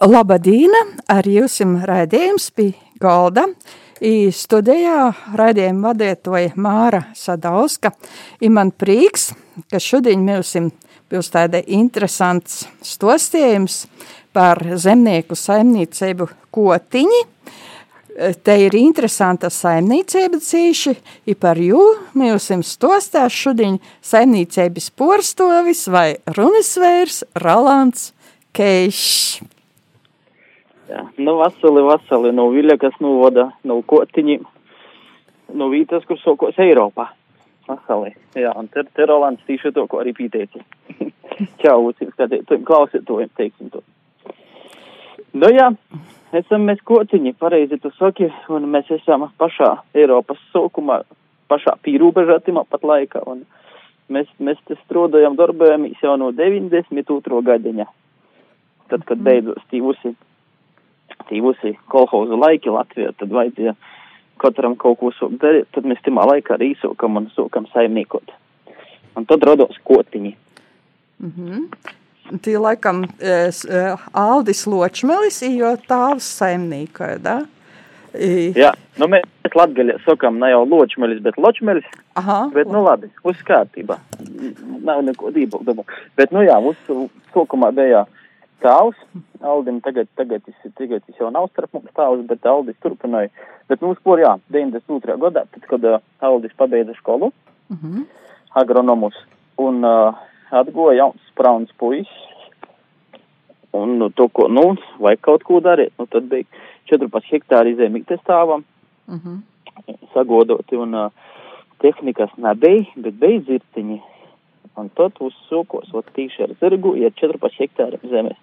Labadīna, ar jums raidījums pie galda. I studijā raidījumu vadietoja Māra Sadauska. I man prīks, ka šodien mums būs tāda interesants stostījums par zemnieku saimniecību kotiņi. Te ir interesanta saimniecība cīši, i par jū mums stostās šodien saimniecības porstovis vai runisvērs Rolands Keišs. Jā, nu vasali, vasali, no Viļakas novada, no Kotiņi, no vītas, kur sokos Eiropā. Vasali, jā, un te, te Rolands tīši to, ko arī pīteici. Čau, klausiet to, teiksim to. Nu jā, esam mēs Kotiņi, pareizi tu saki, un mēs esam pašā Eiropas sokumā, pašā pīrūbežatimā pat laikā, un mēs, mēs te strādājam, darbojamies jau no 92. gadiņa. Tad, kad beidzos tīvusi aktīvusi kolhozu laiki Latvijā, tad vajadzēja katram kaut ko sūk darīt, tad mēs timā laikā arī sūkam un sūkam saimniekot. Un tad rados kotiņi. Mm -hmm. Tī laikam es, Aldis Ločmelis, jo tāvs saimnīkoja, da? I... Jā, nu mēs latgaļā sakam ne jau Ločmelis, bet Ločmelis. Aha. Bet, nu labi, uz kārtībā. Nav neko dībaldamu. Bet, nu jā, uz sākumā bija tāvs. Aldim tagad, tagad, tas, tagad tas jau nav starp mums tāvs, bet Aldis turpināja. Bet mums, kur jā, 92. gadā, tad, kad uh, Aldis pabeidza skolu, Mm -hmm. agronomus, un uh, atgoja jauns sprauns puisis. Un nu, to, ko, nu, vajag kaut ko darīt. Nu, tad bija 14 hektāri zemītes stāvam, Mm -hmm. sagodoti, un uh, tehnikas nebija, bet bija dzirtiņi. Un tad uzsūkos, ot tīši ar zirgu, ir 14 hektāriem zemes.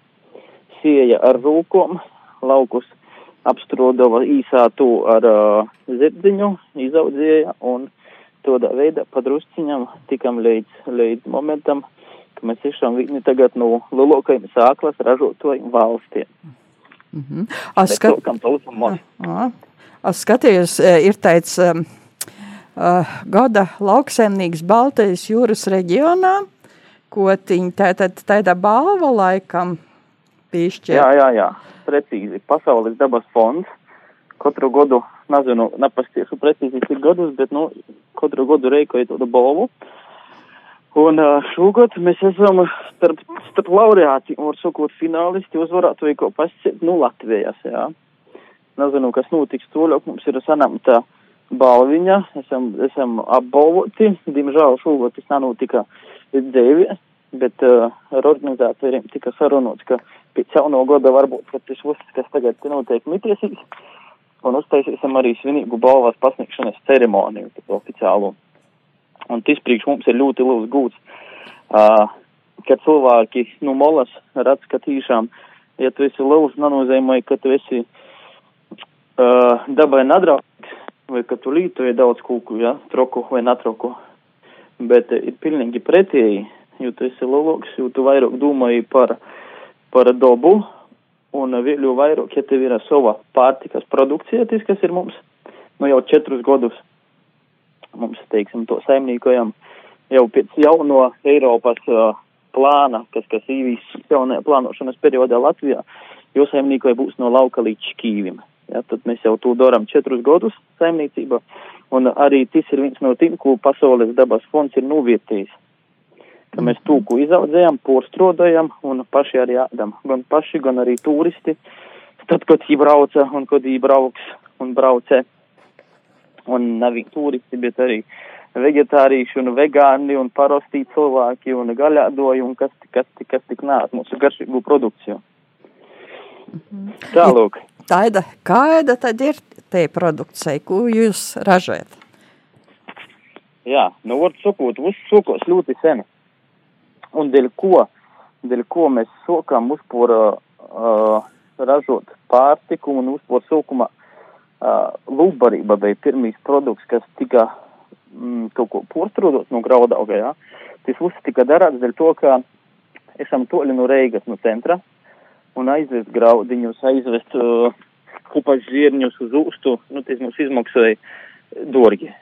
Sieja ar rūkom, laukus apstrodova īsā tu ar uh, zirdziņu, izaudzēja, un tādā veidā padrusciņam tikam līdz, līdz momentam, ka mēs tiešām viņi tagad no lielākajiem sāklas ražotojiem valstiem. Mm -hmm. Es skat... Skatījos, ir tāds um, uh, gada lauksaimnieks Baltijas jūras reģionā, kotiņ, tātad tāda balva laikam piešķirt. Jā, jā, jā, precīzi. Pasaules dabas fonds katru gadu, nezinu, nepastiešu precīzi cik gadus, bet, nu, katru gadu reikoja tādu balvu. Un šogad mēs esam starp, starp laureāti, var sakot, finālisti uzvarētāji, ko pasciet, nu, Latvijas, jā. Nezinu, kas notiks toļāk, mums ir sanāmta balviņa, esam, esam apbalvoti, diemžēl šogad tas nenotika dzīvē, bet uh, ar organizatoriem tika sarunots, ka pēc jauno gada varbūt, ka tas viss, kas tagad notiek, mitiesīs, un uztaisīsim arī svinīgu balvas pasniegšanas ceremoniju, tādu oficiālu. Un tas priekš mums ir ļoti liels gūts, uh, kad cilvēki, nu, molas redz, ka tīšām, ja tu esi liels, nenozīmē, ka tu esi uh, dabai nadraugs, vai ka tu lītoji daudz kūku, ja, troku vai natroku. Bet uh, ir pilnīgi pretēji, jo tu esi lielāks, jo tu vairāk domāji par, par dabu, un vēl jau vairāk, ja tev ir sava pārtikas produkcija, tas, kas ir mums, nu jau četrus gadus, mums, teiksim, to saimniekojam jau pēc jauno Eiropas uh, plāna, kas, kas īvīs jaunajā plānošanas periodā Latvijā, jo saimniekoja būs no lauka līdz škīvim. Ja, tad mēs jau to darām četrus gadus saimniecībā, un arī tas ir viens no tiem, ko Pasaules dabas fonds ir novietījis. Ka mēs to, ko izaudzējam, porstrodojam un paši arī ēdam. Gan paši, gan arī turisti. Tad, kad viņi brauca un kad viņi brauks un braucē. Un nav turisti, bet arī vegetārieši un vegāni un parastī cilvēki un gaļādoji un kas, kas, kas tik nāk mūsu garšīgu produkciju. Tālūk. Taida, kāda tad ir te produkcija, ko jūs ražojat? Jā, nu var sakot, uzsokos ļoti sen. Un dēļ ko, dēļ ko mēs sokām uzpor uh, ražot pārtiku un uzpor sokumā uh, lūbarība bija pirmīs produkts, kas tika mm, kaut ko porstrādot no graudauga, jā. Tas viss tika darāts dēļ to, ka esam toļi no Reigas, no centra, un aizvest graudiņus, aizvest uh, kupaš žierņus uz ūstu, nu, tas mums izmaksāja dorgi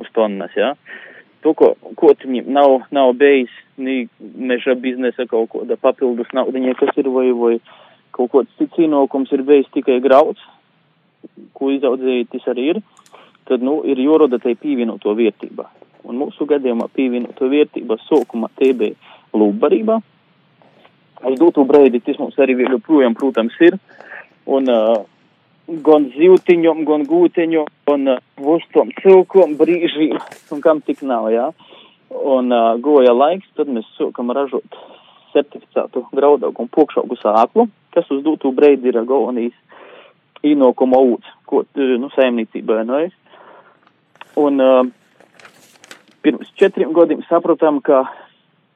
uz tonnas, jā. To, ko, ko viņam nav, nav bijis, meža biznesa kaut kāda papildus naudiņa, kas ir vai, vai kaut kāds cits ienākums ir bijis tikai grauds, ko izaudzēja tas arī ir, tad, nu, ir joroda tai pievienoto vērtībā. Un mūsu gadījumā pievienoto vērtībā sākumā tie bija lūbarībā. Uz dotu breidi tas mums arī joprojām, protams, ir. Un uh, gan zīltiņom, gan gūteņom, gan uh, vustom cilkom, brīžiem, un kam tik nav, jā. Un uh, goja laiks, tad mēs sākam ražot certificētu graudaugu un pokšaugu sāklu, kas uz dotu breidi ir galvenīs īnokuma ūts, ko, nu, saimniecībā, nu, un uh, pirms četriem gadiem sapratām, ka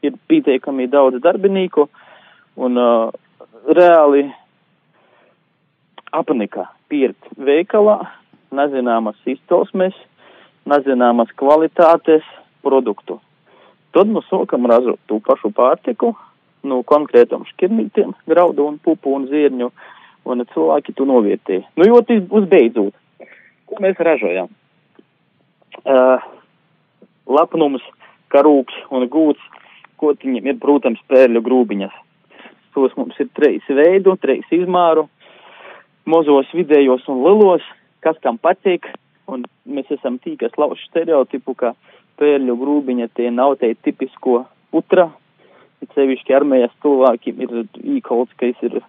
ir pietiekami daudz darbinieku un uh, reāli apnika pirkt veikalā nezināmas izcelsmes, nezināmas kvalitātes produktu. Tad mēs sākam ražot to pašu pārtiku no konkrētām šķirnītiem, graudu un pupu un zirņu, un cilvēki to novietē. Nu, jo tas būs beidzot. Ko mēs ražojam? Uh, lepnums, karūks un gūts, ko viņam ir, protams, pērļu grūbiņas. Tos mums ir treis veidu, treis izmāru, mozos, vidējos un lilos, kas kam patīk, un mēs esam tī, kas lauž stereotipu, ka pērļu grūbiņa tie nav te tipisko putra, it sevišķi armējas cilvēkiem ir īkolts, ka ir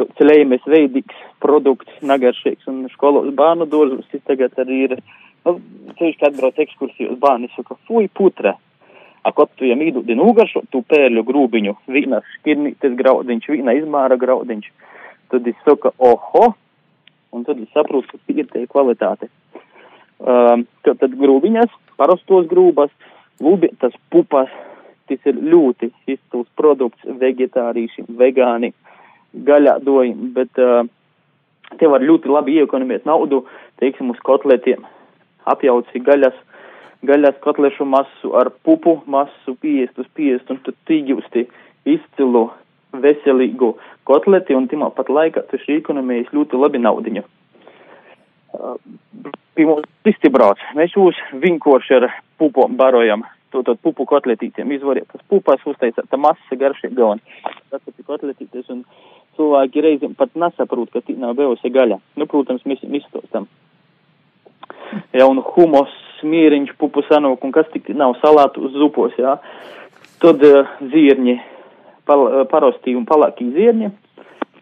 ceļējamies veidīgs produkts, nagaršīgs un skolos bērnu dārzus, tas tagad arī ir Nu, ceļš atbrauc ekskursiju uz bērnu, saka, fuj, putra. A, kaut tu jām īdūdi nūgaršo, tu pērļu grūbiņu, vīna škirnītes graudiņš, vīna izmāra graudiņš. Tad es saka, oho, un tad es saprotu, ka ir tie kvalitāte. Um, tad, grūbiņas, parastos grūbas, lūbietas pupas, tas ir ļoti izcils produkts vegetārīšiem, vegāni, gaļādojiem, bet uh, te var ļoti labi iekonomēt naudu, teiksim, uz kotletiem apjauci gaļas, gaļas kotlešu masu ar pupu masu 50 uz 50 un tad tīģusti izcilu veselīgu kotleti un timā pat laikā tu šī ekonomijas ļoti labi naudiņu. Pie mums istibrauc, mēs jūs vinkoši ar pupu barojam, to tad pupu kotletītiem izvariet, tas pupas uztaisāt, tā masa garšīga un tas ir kotletītes un cilvēki reizēm pat nesaprot, ka tī nav bijusi gaļa. Nu, protams, mēs izstostam jaunu humos, mieriņš, pupu sanūk un kas tik nav salātu uz zupos, jā. Tad uh, zirņi, pal, uh, parostī un palākī zirņi.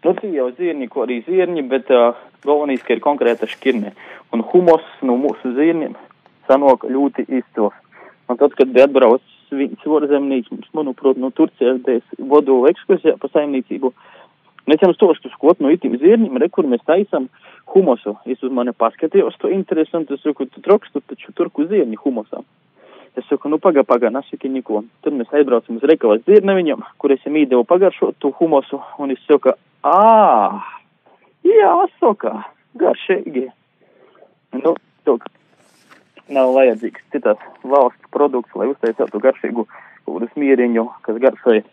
Nu, tie jau zirņi, ko arī zirņi, bet uh, galvenais, ka ir konkrēta škirne. Un humos no mūsu zirņiem sanāk ļoti izcils. Un tad, kad atbrauc viņas vorzemnīgs, manuprāt, no Turcijas, vodu ekskursijā pa saimniecību, Mēs jau stostu skot no itim zirņiem, re, kur mēs taisam humusu. Es uz mani paskatījos to interesanti, es saku, tu trokstu taču turku zirņi humusam. Es saku, nu paga, paga, nesaki neko. Tad mēs aizbraucam uz Rekavas zirneviņam, kur es viņam īdevu pagaršot to humusu, un es saku, ā, jā, saka, garšīgi. Nu, tok, nav vajadzīgs citas valsts produkts, lai uztaisītu garšīgu kādu smieriņu, kas garšoja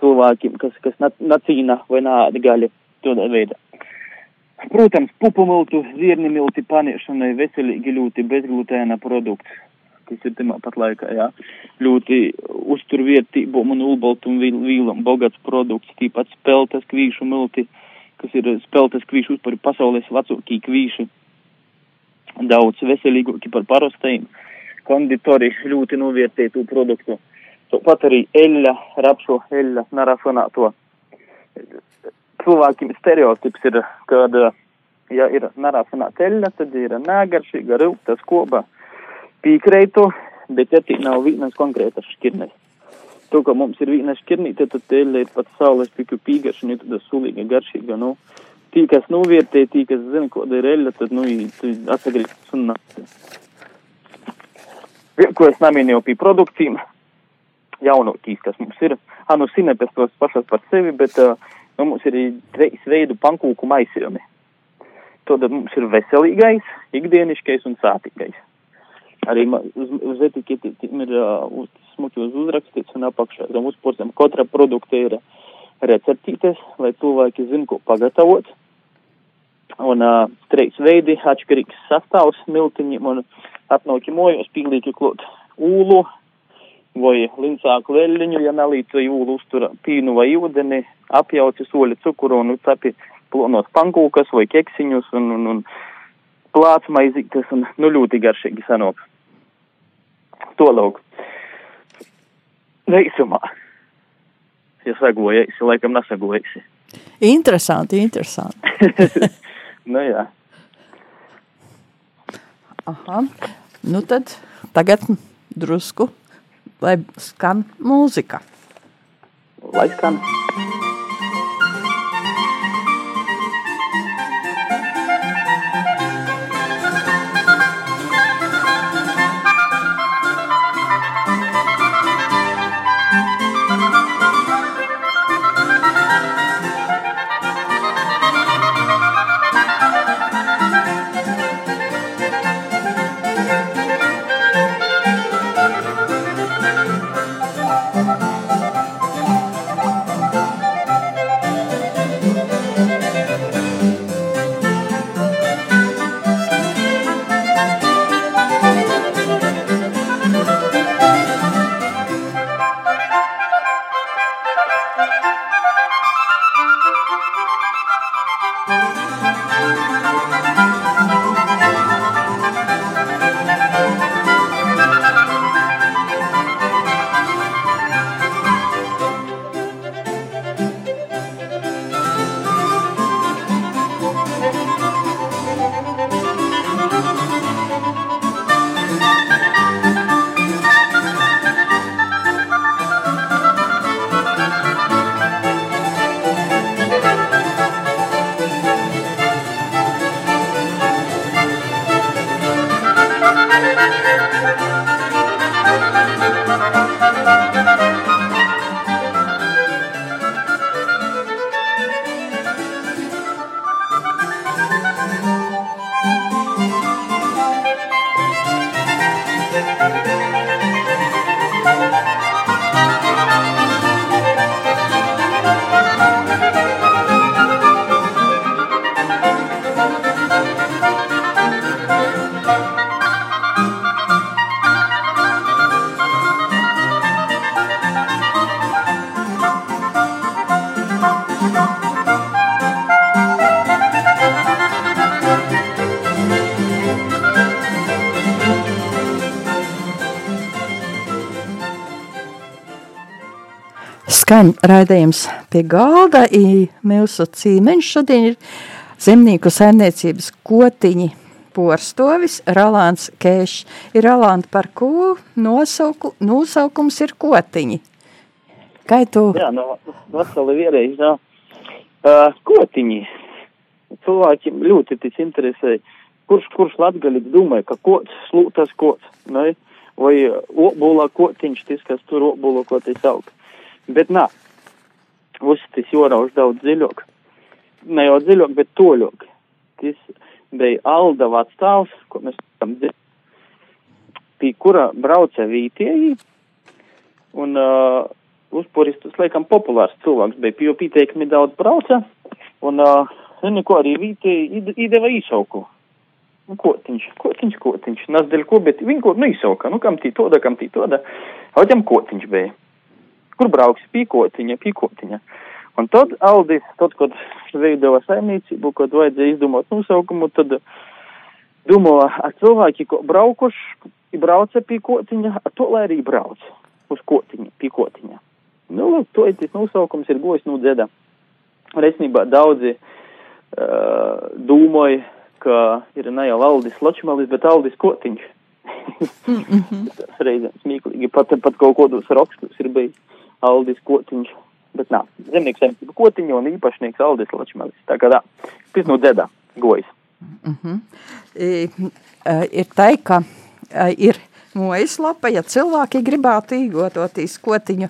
cilvēkiem, kas, kas nacīna vai nāda gaļu tādā veidā. Protams, pupumiltu, zirni milti paniešanai veselīgi ļoti bezglutēna produkts, kas ir tamā pat laikā, jā, ļoti uzturvietību un ulbaltumu vīlam bogats produkts, tīpat speltas kvīšu milti, kas ir speltas kvīšu uzpari pasaules vecākī kvīši, daudz veselīgāki par parastajiem, konditori ļoti novērtētu produktu. Tāpat arī eļļa, rapšu eļļa, narafinēto. Cilvēkiem stereotips ir, kad, ja ir narafinēta eļļa, tad ir nēgaršīga, rūgta skoba, pīkreitu, bet ja tī nav vienas konkrētas šķirnes. To, ka mums ir viena šķirnīte, tad eļļa ir pat saules piku pīgaršana, tad sulīga garšīga, nu. Tī, kas novērtē, tī, kas zina, ko ir eļļa, tad, nu, atsagrīstas un. Ko es namīnīju pie produkcijām, jaunotīs, kas mums ir. Ah, nu, sinepes tos pašas par sevi, bet uh, nu, mums ir treis veidu pankūku maisījumi. Tad mums ir veselīgais, ikdieniškais un sātīgais. Arī uz, uz etiketi ir uz smuki uz uzrakstīts un apakšā zem uzporstam katra produkta ir receptītes, lai cilvēki zin, ko pagatavot. Un uh, treis veidi, atšķirīgs sastāvs miltiņiem un atnauki mojos pīlīki klot ūlu, vai lincāku veļiņu, ja nalīca jūlu uztura pīnu vai ūdeni, apjauci soli cukuru un capi plonos pankūkas vai keksiņus un, un, un plāts maizītes un nu ļoti garšīgi sanāk. To lūk. Veicumā. Ja sagojies, laikam nesagojies. Interesanti, interesanti. nu jā. Aha, nu tad tagad drusku, lai skan mūzika. Lai skan. Skan raidījums pie galda. Mūsu cīmeņš šodien ir zemnieku saimniecības kotiņi porstovis Rolāns Kēšs. Ir Rolāns, par ko nosauku, nosaukums ir kotiņi? Kā tu? Jā, no veseli vienreiz, jā. Uh, kotiņi. Cilvēkiem ļoti tas interesē. Kurš, kurš latgaļīgs domāja, ka kots, slūtas kots, ne? vai obula kotiņš, tas, kas tur obula kotis aug. Bet nā, uzstis jorauž daudz dziļāk. Ne jau dziļāk, bet toļāk. Tas bija Alda vecstāvs, ko mēs tam dzirdam, pie kura brauca vītieji, un uh, uzpuris tas, laikam, populārs cilvēks bija, jo pieteikumi daudz brauca, un, uh, zini, ko arī vītieji īdeva īsauku. Nu, kotiņš, kotiņš, kotiņš, nazdeļ ko, bet viņi ko, nu, īsauka, nu, kam tī toda, kam tī toda, audjam kotiņš bija kur brauks pīkotiņa, pīkotiņa. Un tad Aldis, tad, kad veidova saimniecību, kad vajadzēja izdomāt nosaukumu, tad domāja, ar cilvēki, ko braukuši, brauca pīkotiņa, ar to, lai arī brauc uz kotiņa, pīkotiņa. Nu, lūk, to ir tas nosaukums ir gojis no dzeda. Resnībā daudzi uh, domāja, ka ir ne jau Aldis Ločmalis, bet Aldis Kotiņš. mm -hmm. Tas reizēm smieklīgi, pat, pat kaut kādos rakstos ir bijis. Aldis Kotiņš. Bet nā, zemnieks saimniecība Kotiņa un īpašnieks Aldis Lačmelis. Tā kā tā, pis no dedā gojas. Mm -hmm. I, uh, ir tā, ka uh, ir mājaslapa, ja cilvēki gribētu īgodotīs Kotiņu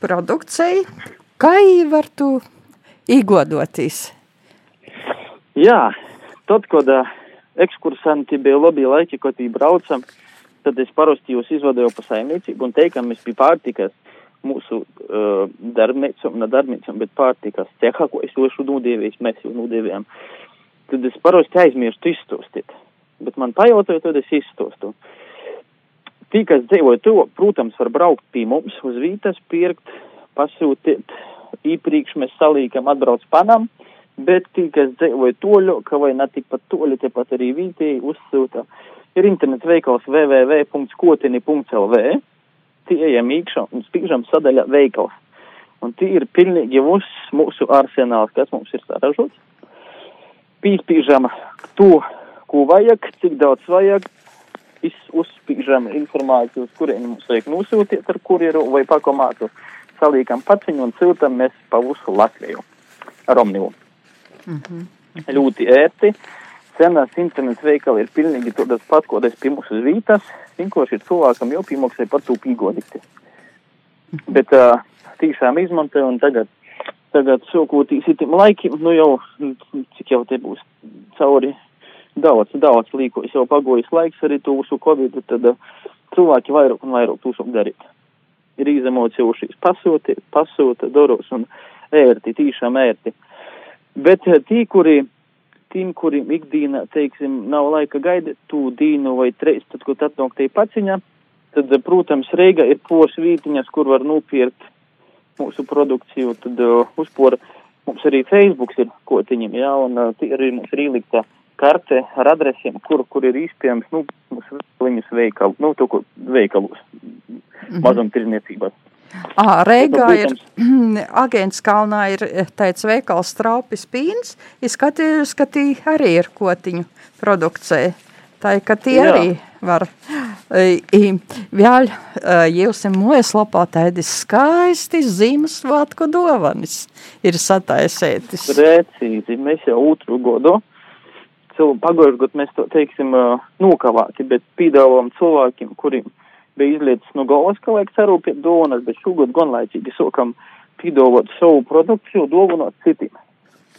produkciju, kā var tu īgodotīs? Jā, tad, kad uh, ekskursanti bija labi laiki, kad viņi braucam, tad es parasti jūs izvadīju pa saimniecību un teikam, mēs pie pārtikas mūsu uh, darbnīcam, ne darbnīcam, bet pārtikas cehā, ko es jošu nūdievējis, mēs jau nūdievējam, tad es parasti aizmirstu izstostīt. Bet man pajautāja, tad es izstostu. Tī, kas dzīvo to, protams, var braukt pie mums uz vītas, pirkt, pasūtīt, īpriekš mēs salīkam atbrauc panam, bet tī, kas dzīvo toļu, ka vai ne tikpat toļu, tepat arī vītī uzsūta. Ir internets veikals www.kotini.lv, tie ejam īkšā un spīžam sadaļā veikals. Un tie ir pilnīgi mūs, mūsu arsenāls, kas mums ir saražots. Pīspīžam to, ko vajag, cik daudz vajag, uzspīžam informāciju, uz kurien mums vajag nosūtīt ar kurieru vai pakomātu. Salīkam paciņu un ciltam mēs pa visu Latviju ar omnivu. Mm -hmm. Ļoti ērti. Cenās internets veikali ir pilnīgi tādas pat, ko es pie mums uz vītas. Vienkārši ir cilvēkam jau piemaksāja par to pīgodikti. -hmm. Bet uh, tiešām izmantoju un tagad, tagad sokotīs itim laikim, nu jau, cik jau te būs cauri daudz, daudz līko, es jau pagojis laiks arī tūsu covid, tad uh, cilvēki vairāk un vairāk tūsok darīt. Ir izemot jau šīs pasūti, pasūta, doros un ērti, tīšām ērti. Bet uh, tī, kuri, tīm, kuriem ikdīna, teiksim, nav laika gaidīt tū dīnu vai treis, tad, ko tad nāk tie paciņa, tad, protams, Reiga ir pos vītiņas, kur var nopirkt mūsu produkciju, tad uh, uzpora mums arī Facebook ir kotiņiem, jā, un uh, arī mums ir ielikta karte ar adresiem, kur, kur ir izpējams, nu, viņus veikalu, nu, to, ko veikalos, mm -hmm. mazumtirniecībās. Ah, Reigā ir, agents Kalnā ir teica veikals Straupis Pīns, izskatījus, ka tī arī ir kotiņu produkcija. Tā ir, ka tie Jā. arī var. I, vēl jūs mūjaslapā tādi skaisti Ziemassvētku dovanas ir sataisētas. Precīzi, mēs jau otru godu pagājušajā gadā mēs to teiksim nokavāti, bet piedāvājam cilvēkiem, kuriem bija izlietas no galvas, ka vajag sarūpēt dāvanas, bet šogad gan laicīgi sākam piedāvāt savu produkciju, dāvināt citiem.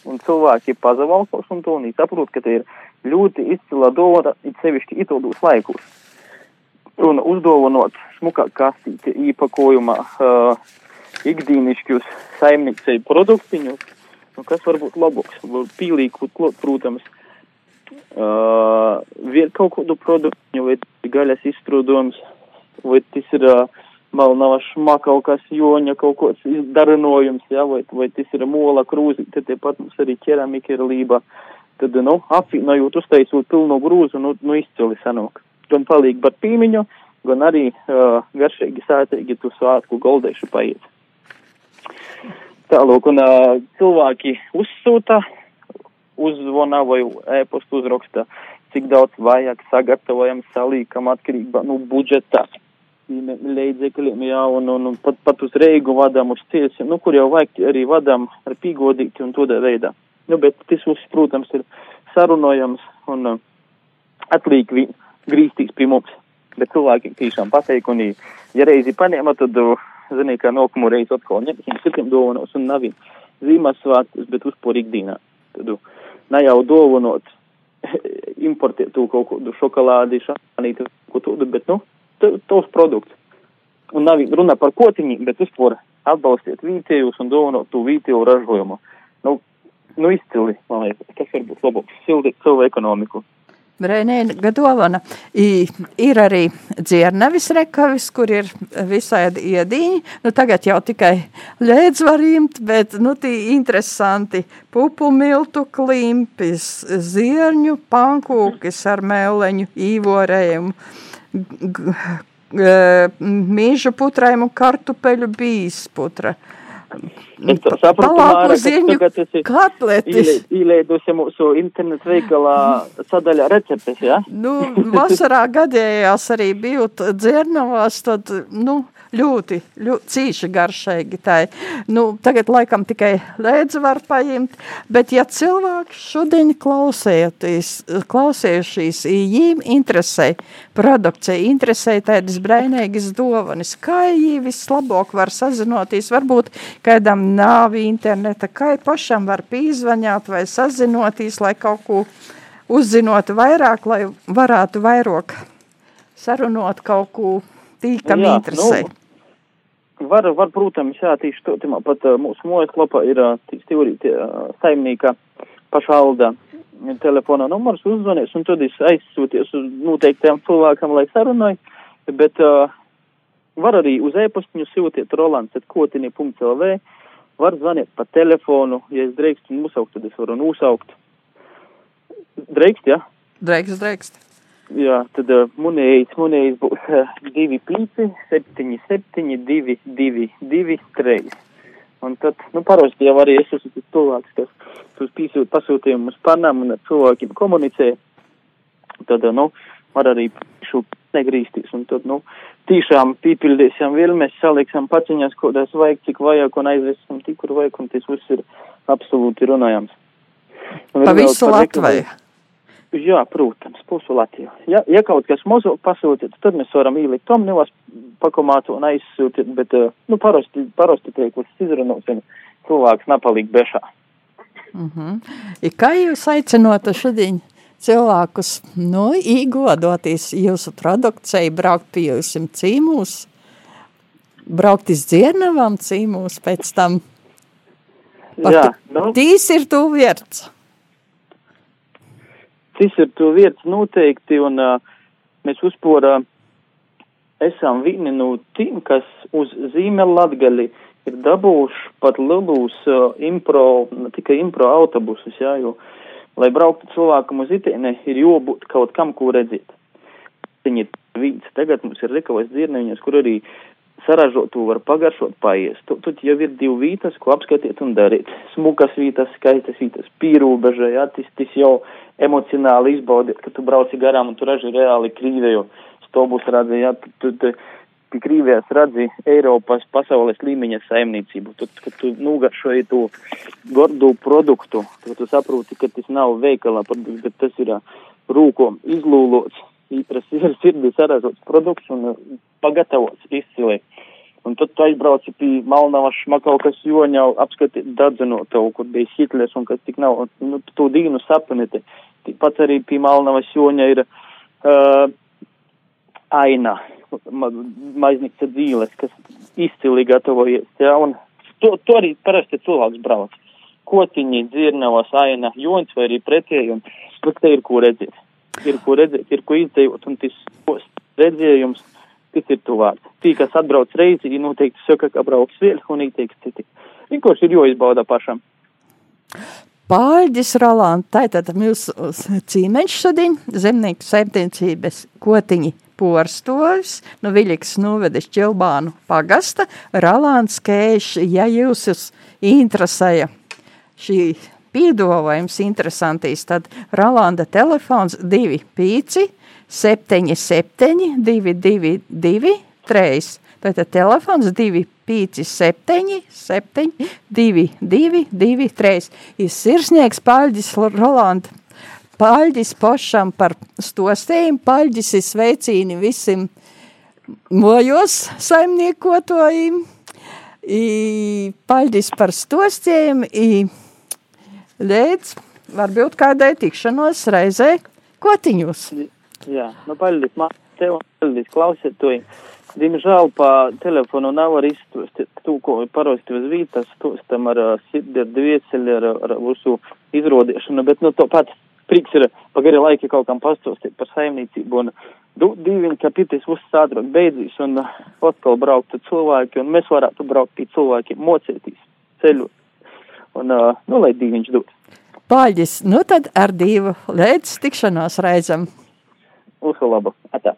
Un cilvēki pazavalkos un to un saprot, ka te ir ļoti izcila dāvana, it sevišķi itādos laikos. Un uzdāvinot smukā kastīti īpakojumā uh, ikdīnišķus saimniecēju produktiņus, nu, kas var būt labāks, pīlīkot, protams, uh, kaut kādu produktu, vai gaļas izstrādājums, vai tas ir malnava šma kaut kas joņa, kaut kāds darinojums, ja, vai, vai tas ir mola krūzi, tad tepat mums arī keramika ir lība. Tad, nu, apvienojot, uztaisot pilnu grūzu, nu, nu izcili sanāk. Gan palīgi par pīmiņu, gan arī uh, garšīgi sātīgi tu svātku goldēšu paiet. Tālūk, un uh, cilvēki uzsūta uzzvana vai e-postu uzraksta, cik daudz vajag, sagatavojam, salīkam atkarībā no nu, budžeta līdzekļiem, jā, un, un, un pat, pat uz reigu vadām uz ciesiem, nu, kur jau vajag arī vadām ar pīgodīti un tādā veidā. Nu, bet tas mums, protams, ir sarunojams un uh, atliek grīstīs pie mums. Bet cilvēki tiešām pateik, un, ja reizi paņēma, tad, uh, zini, kā nākamo reizi atkal ņemsim citiem dovanos un nav Ziemassvētkus, bet uzpor ikdienā. Tad, uh, ne jau dāvinot, importēt to kaut kādu šokolādi, šānīti, ko tādu, bet, nu, tos produkts. Un nav runa par kotiņiem, bet vispār atbalstiet vītējus un to vītēju ražojumu. Nu, nu izcili, man liekas, tas varbūt labāks sildīt savu ekonomiku. Brēnēna dāvana. Ir arī dzirnavis rekavis, kur ir visādi iedīņi. Nu, tagad jau tikai ļēdz var imt, bet, nu, tī interesanti pupu miltu klimpis, zierņu pankūkis ar mēleņu īvorējumu, mīžu putrējumu kartupeļu bīs putra. Es saprotu, Māra, ka tagad esi katletis. Īlēdusi mūsu internetu veikalā sadaļā receptes? Ja? Nu, vasarā gadējās arī bijot dzernavās, tad, nu, ļoti, ļoti cīši garšīgi. Tai. Nu, tagad laikam tikai lēdzu var paņemt, bet ja cilvēki šodien klausējušies, viņiem interesē produkcija, interesē tādas brainīgas dovanas, kā viņi vislabāk var sazinoties, varbūt kādam nav interneta, kā pašam var pīzvaņāt vai sazinoties, lai kaut ko uzzinot vairāk, lai varētu vairāk sarunot kaut ko tīkam jā, interesē. Nu, Var, var, protams, jā, tieši to, timā pat uh, mūsu mājaslapā ir uh, stīvī uh, saimnieka pašalda telefona numurs uzzvanies, un tad es aizsūties uz noteiktiem cilvēkam, lai sarunāju, bet uh, var arī uz e-pastiņu sūtiet rolands.kotini.lv, var zvanīt pa telefonu, ja es drīkstu nosaukt, tad es varu nosaukt. Drīkst, ja? Drīkst, drīkst. Jā, tad uh, munējs, munējs būs uh, 2, 5, 7, 7, 2, 2, 2, 3. Un tad, nu, parasti jau arī es esmu tas cilvēks, kas tos pīsūt pasūtījumus panām un ar cilvēkiem komunicē. Tad, nu, var arī šo negrīstīs. Un tad, nu, tiešām pīpildīsim vilmes, saliksim paciņas, kodās vajag, cik vajag, un aizvesim tik, kur vajag, un tas viss ir absolūti runājams. Pa visu Latviju. Jā, protams, pusu Latviju. Ja, ja kaut kas mazāk pasūtīt, tad mēs varam ielikt tomnivas pakomātu un aizsūtīt, bet, nu, parasti, parasti tiek uz izrunāšanu cilvēks nepaliek bešā. Mm -hmm. I kā jūs aicinotu šodien cilvēkus, nu, īgodoties jūsu produkcijai, braukt pie jūsim cīmūs, braukt iz dziernavam cīmūs pēc tam? Pat Jā, nu. Tīs ir tu vierts. To vietas noteikti, un uh, mēs uzporā esam vieni no tiem, kas uz zīmēla latgali ir dabūši pat lielus uh, impro, ne tikai impro autobusus, jā, jo, lai brauktu cilvēkam uz itiene, ir jābūt kaut kam, ko redzēt. Viņi ir vīds, tagad mums ir rekavas dzirneņas, kur arī saražotu var pagaršot, paiest. Tad jau ir divi vītas, ko apskatīt un darīt. Smukas vītas, skaistas vītas, pīrūbeža, jā, tas, tas jau emocionāli izbaudīt, ka tu brauci garām un tu raži reāli krīvēju stobus radzi, jā, tu, tu, tu pie Krīvijas radzi Eiropas pasaules līmeņa saimniecību. Tad, kad tu nugaršoji to gordu produktu, tad tu saproti, ka tas nav veikala bet tas ir rūko izlūlots, īpras ir sirdī saražots produkts un pagatavots izcili. Un tad tu aizbrauci pie Malnavas šmakaukas joņa, apskatīt dadzinotavu, kur bija Hitlers un kas tik nav, nu, tu dīnu sapniti. Tikpat arī pie Malnavas joņa ir uh, aina, ma, maiznikta dzīves, kas izcili gatavojies, jā, un to, to arī parasti cilvēks brauc. Kotiņi, dzirnavas, aina, joņs vai arī pretēji, un bet te ir ko redzēt. Ir ko redzēt, ir ko izdevot, un tas redzējums kas ir tuvāk. Tī, kas atbrauc reizi, viņi noteikti saka, ka brauks vēl, un īteiks citi. Vienkārši ir jāizbauda pašam. Pārģis Roland, tātad mūsu cīmeņš šodien, zemnieku saimniecības kotiņi porstovs, nu Viļiks nuvedis Čilbānu pagasta, Rolands Kēš, ja jūs jūs interesēja šī pīdolājums interesantīs, tad Rolanda telefons 25 77 222 3. Tātad telefons 257 7 22 23. Ir sirsnieks Paļģis Rolanda. Paļģis pošam par stostējumu, Paļģis ir sveicīni visiem mojos saimniekotājiem, Paļģis par stostējumu, līdz varbūt kādai tikšanos reizē kotiņus. Jā, nu paldies, man tev, paldies, klausiet to. Diemžēl pa telefonu nav arī to, ko parasti uz vītas stostam ar sirdi, ar dvieseli, ar, ar visu izrodīšanu, bet nu to pats prieks ir pagari laiki kaut kam pastostīt par saimniecību un divi, ka pitis uzsādrot beidzīs un atkal brauktu cilvēki un mēs varētu braukt pie cilvēkiem, mocēties, ceļot. Un, nu, lai diviņš dod. Paļģis, nu tad ar divu līdz tikšanās reizam. Visu labu! Atā.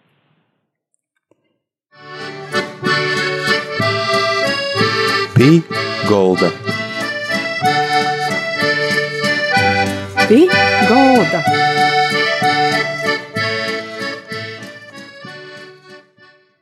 Pī Golda. Pī Golda.